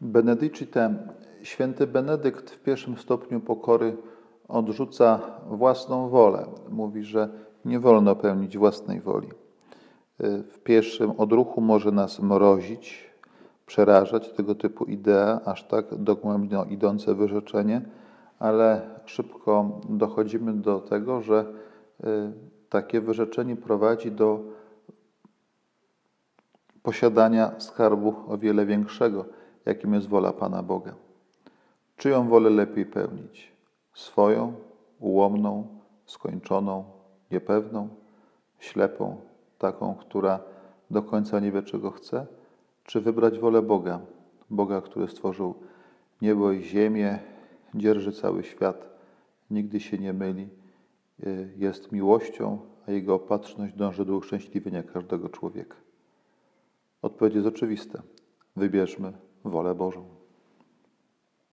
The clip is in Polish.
Benedicite, święty Benedykt w pierwszym stopniu pokory odrzuca własną wolę. Mówi, że nie wolno pełnić własnej woli. W pierwszym odruchu może nas mrozić, przerażać tego typu idea, aż tak dogłębnie idące wyrzeczenie, ale szybko dochodzimy do tego, że y, takie wyrzeczenie prowadzi do posiadania skarbu o wiele większego, jakim jest wola Pana Boga. Czyją wolę lepiej pełnić? Swoją, ułomną, skończoną, niepewną, ślepą, taką, która do końca nie wie, czego chce? Czy wybrać wolę Boga, Boga, który stworzył niebo i ziemię, dzierży cały świat, nigdy się nie myli, y, jest miłością, a Jego opatrzność dąży do uszczęśliwienia każdego człowieka? Odpowiedź jest oczywista. Wybierzmy wolę Bożą.